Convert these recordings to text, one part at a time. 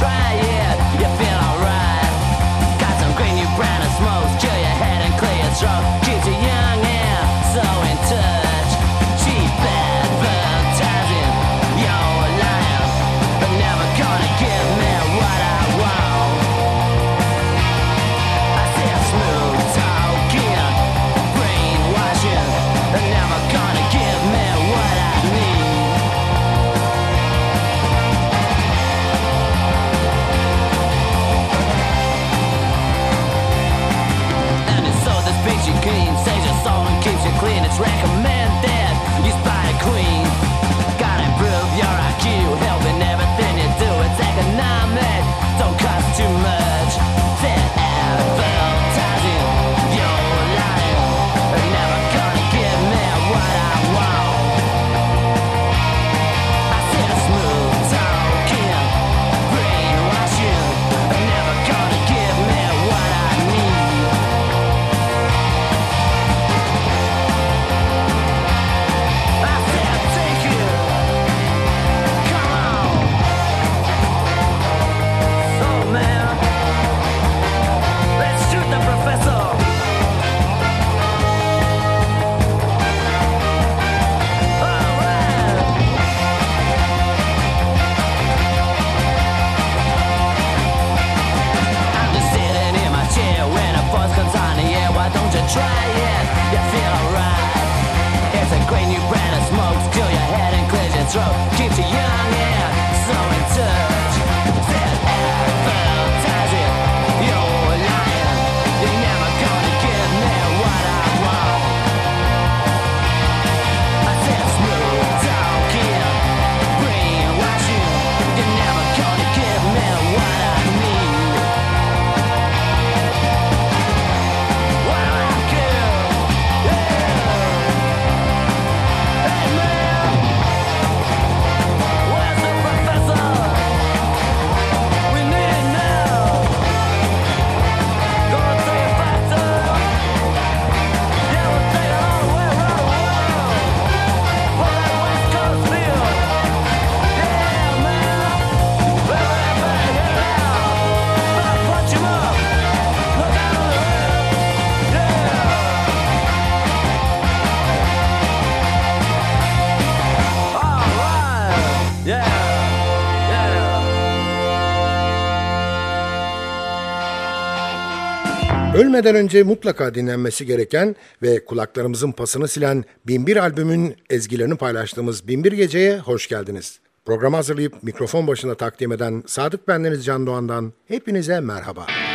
trying. recommend Keep it to Ölmeden önce mutlaka dinlenmesi gereken ve kulaklarımızın pasını silen Binbir albümün ezgilerini paylaştığımız Binbir Gece'ye hoş geldiniz. Programı hazırlayıp mikrofon başına takdim eden Sadık Bendeniz Can Doğan'dan hepinize merhaba. Binbir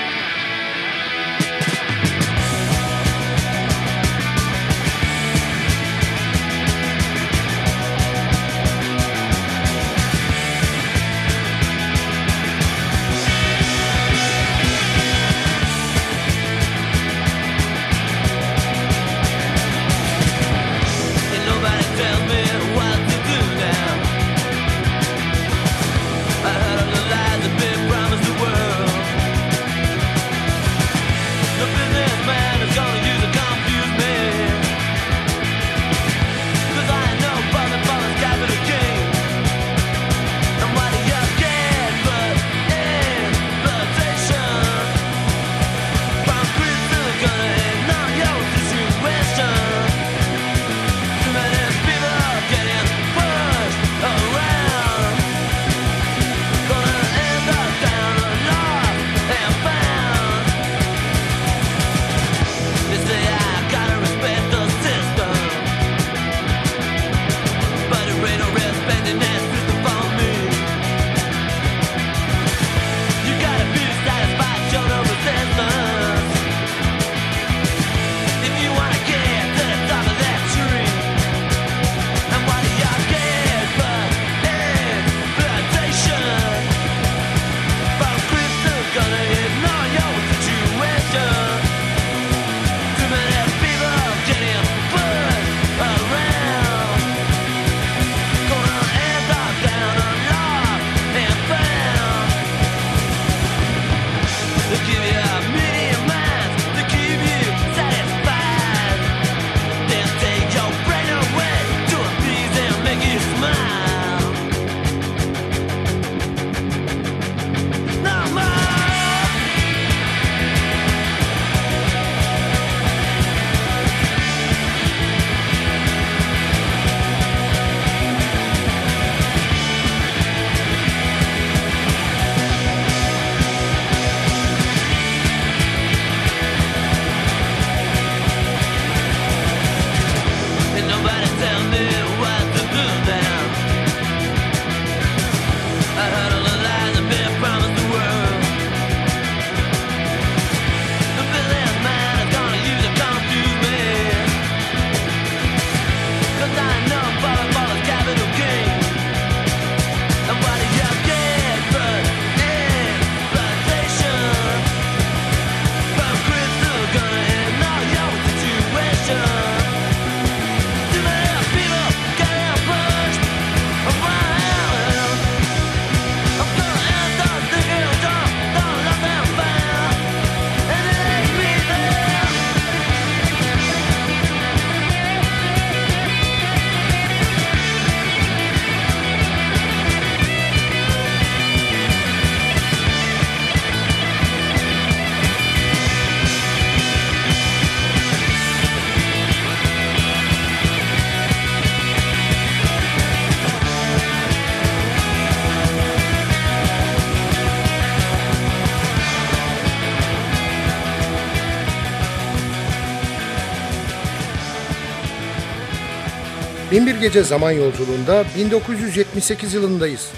Gece Zaman Yolculuğunda 1978 yılındayız.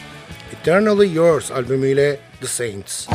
Eternally Yours albümüyle The Saints.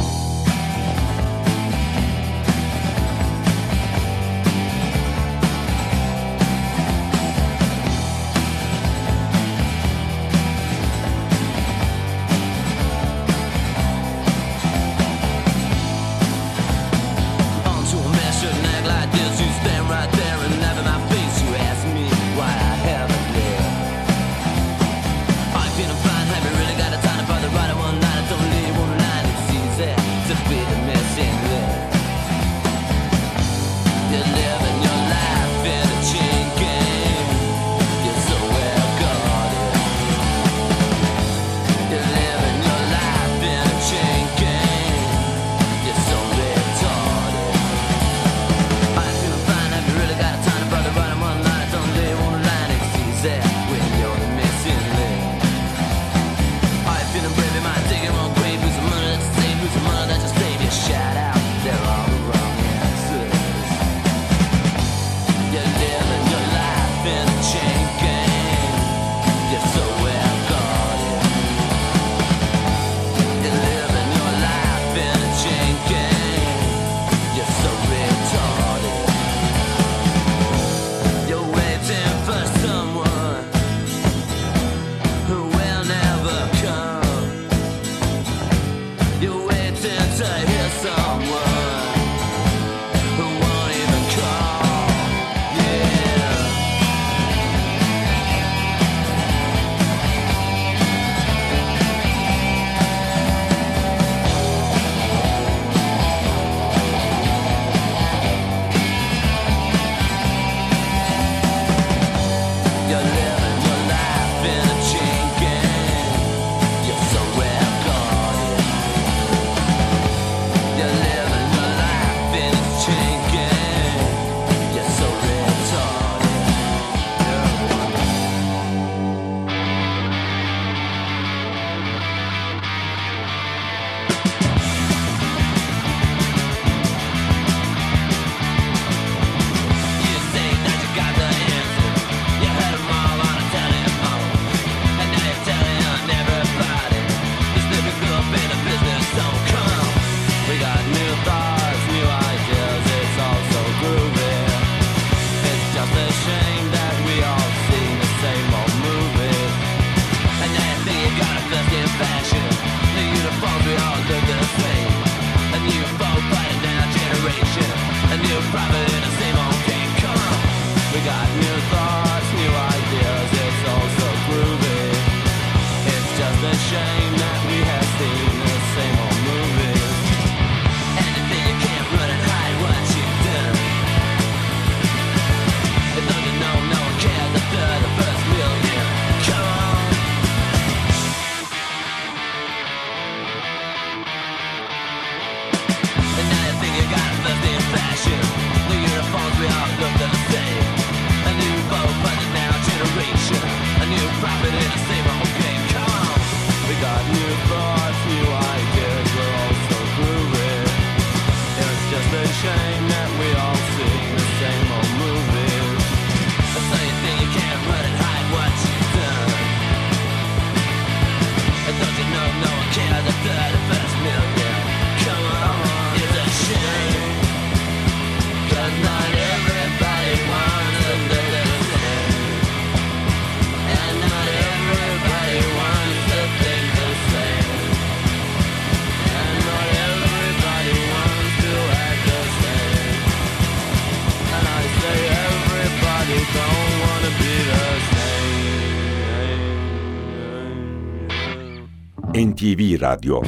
NTV Radyo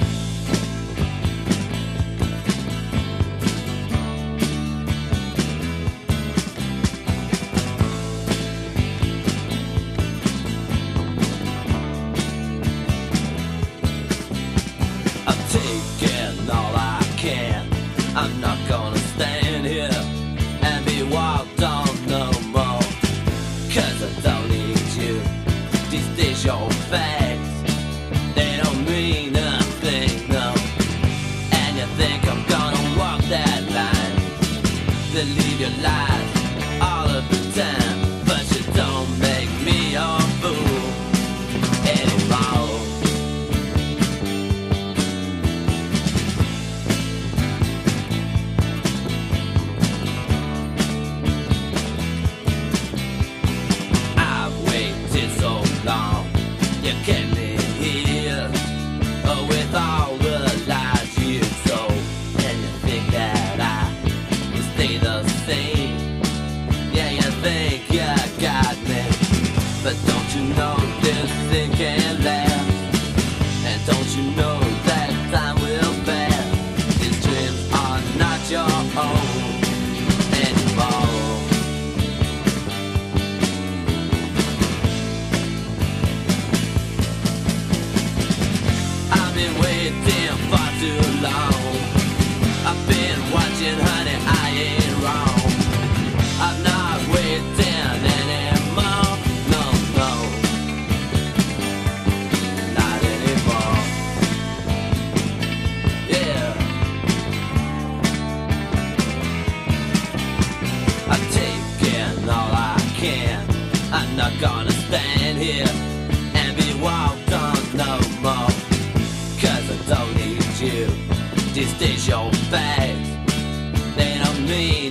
me.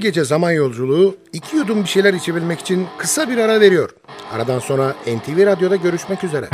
gece zaman yolculuğu iki yudum bir şeyler içebilmek için kısa bir ara veriyor. Aradan sonra NTV Radyo'da görüşmek üzere.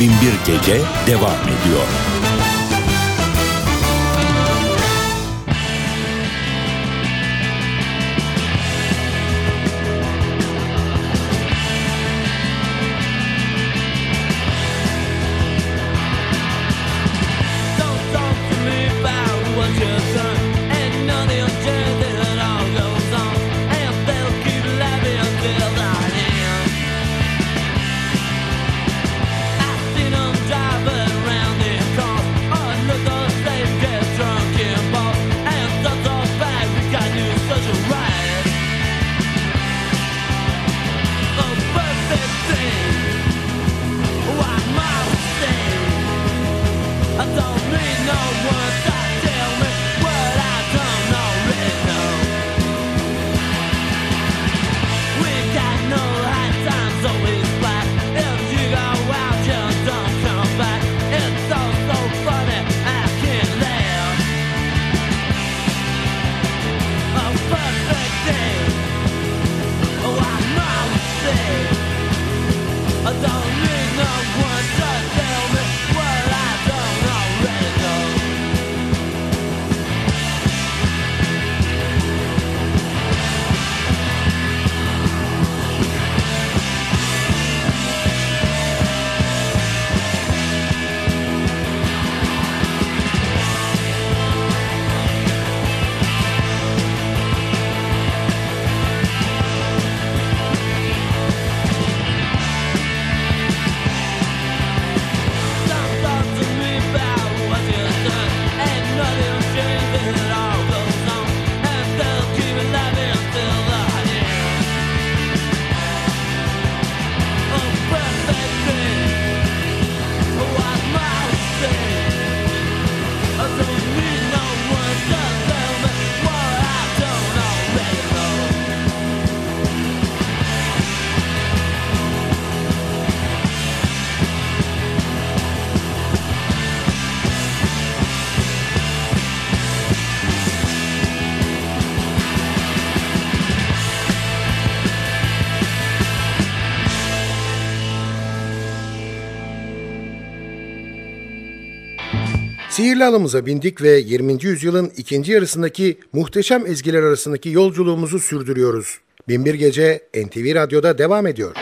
Binbir Gece devam ediyor. perfect day. Oh, I know it's safe. I don't. Sihirli alımıza bindik ve 20. yüzyılın ikinci yarısındaki muhteşem ezgiler arasındaki yolculuğumuzu sürdürüyoruz. Binbir Gece NTV Radyo'da devam ediyor.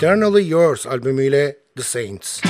Eternally Yours albümüyle The Saints.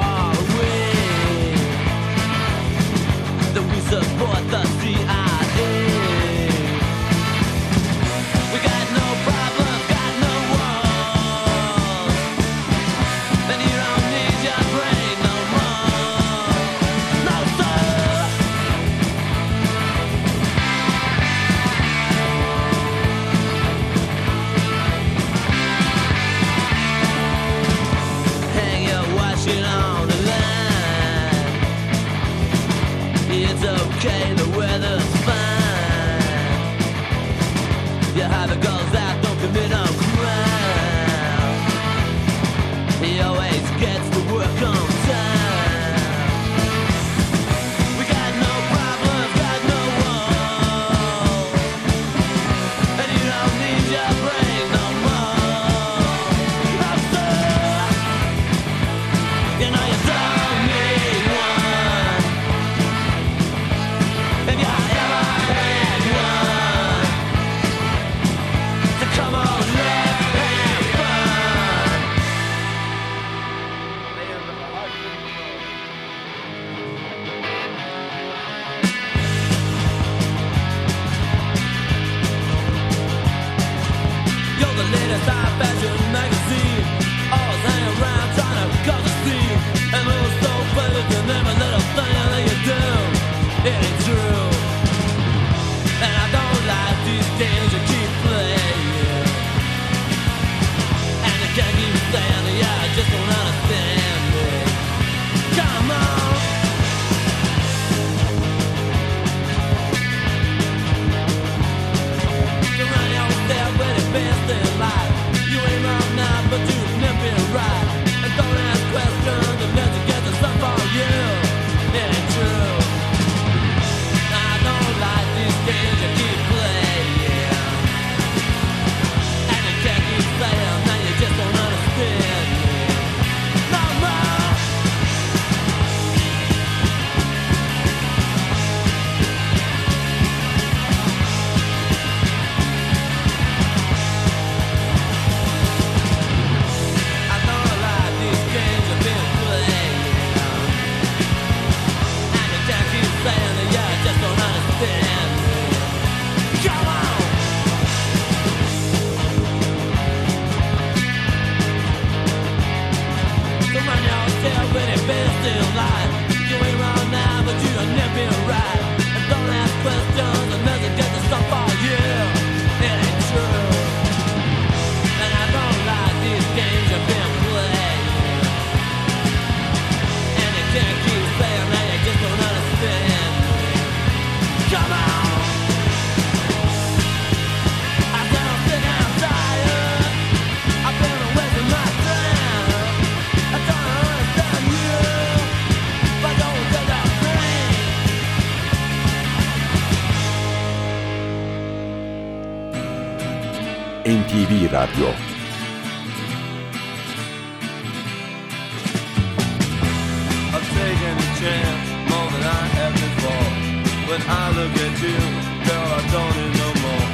when I look at you, girl, I don't need no more.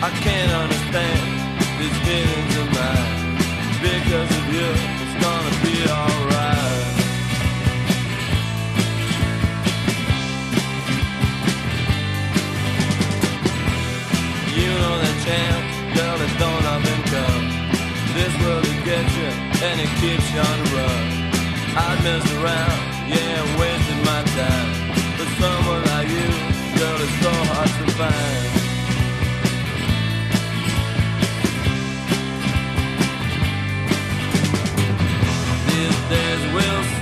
I can't understand these feelings of mine. Because of you, it's gonna be alright. You know that chance, girl, it don't often come. This world will get you, and it keeps you on the run. I'd mess around, yeah, waste fine. If there's will.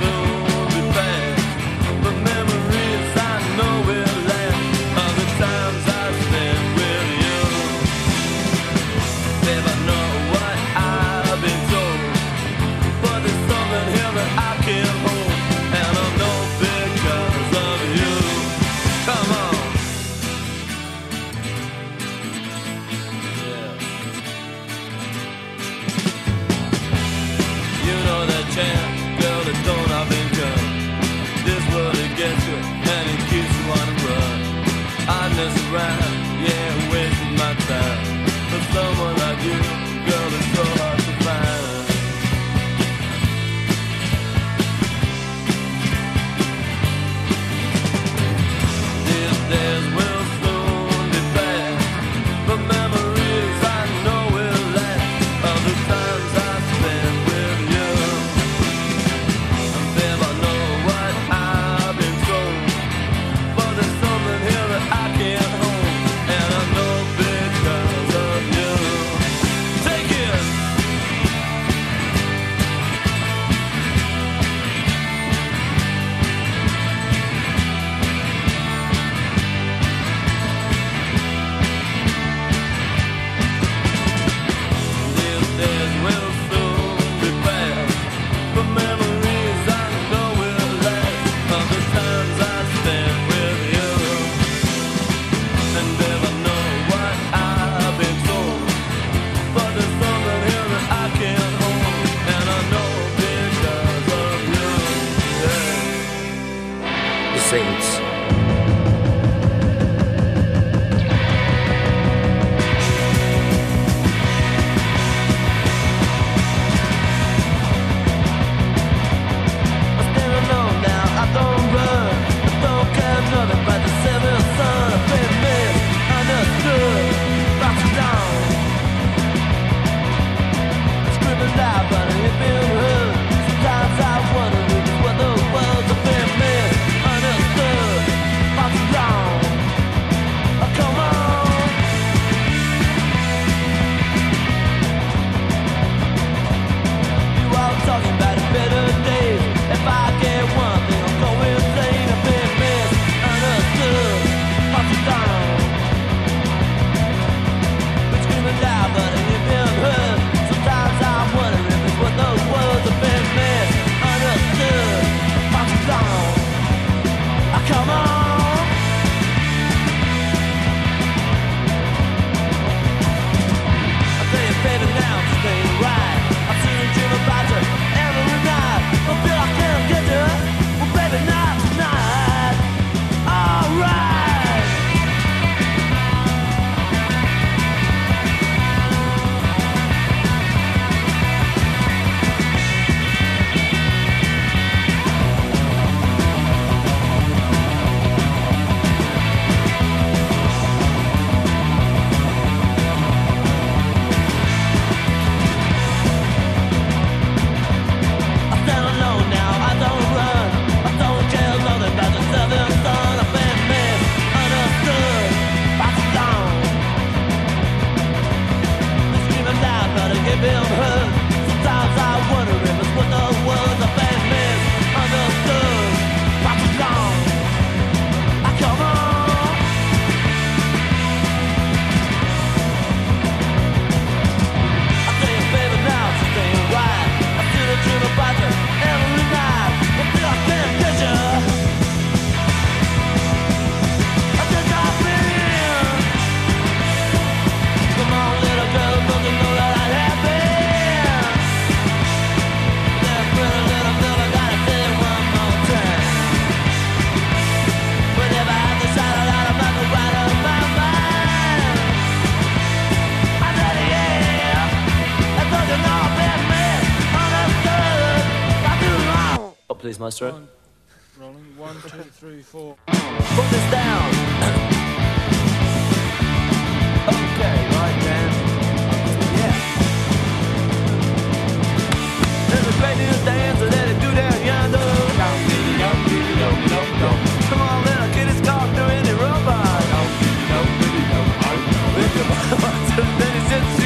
saints. Maestro. One, rolling. One, two, three, four. Put this down. okay, right then. Yeah. There's a great new dance that I do down yonder. Come on. Then it's just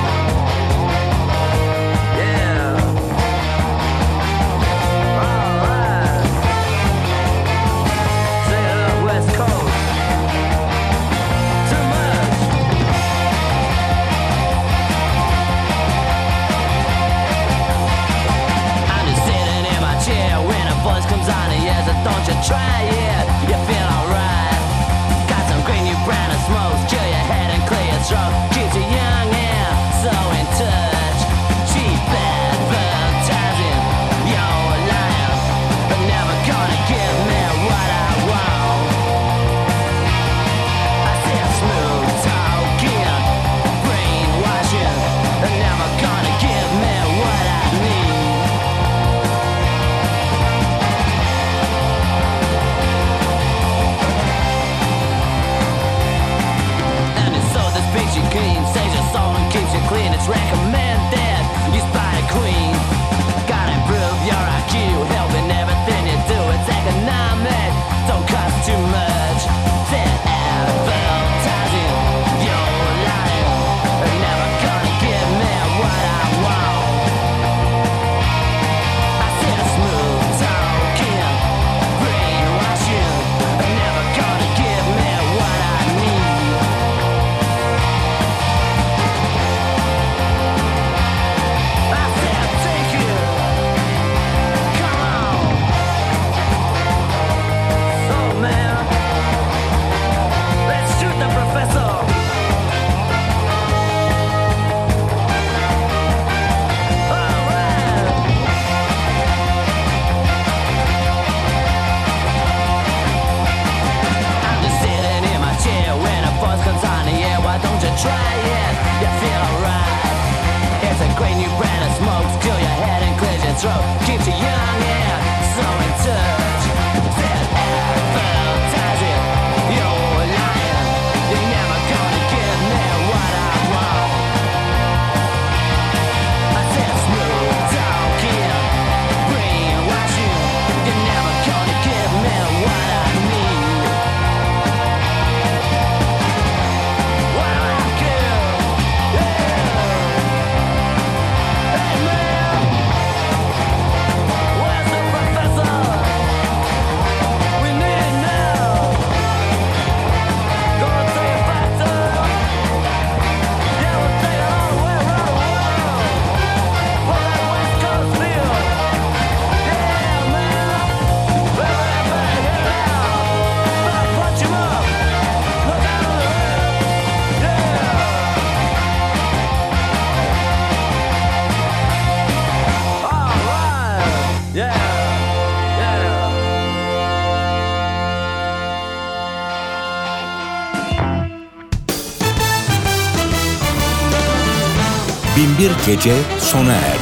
gece sona erdi.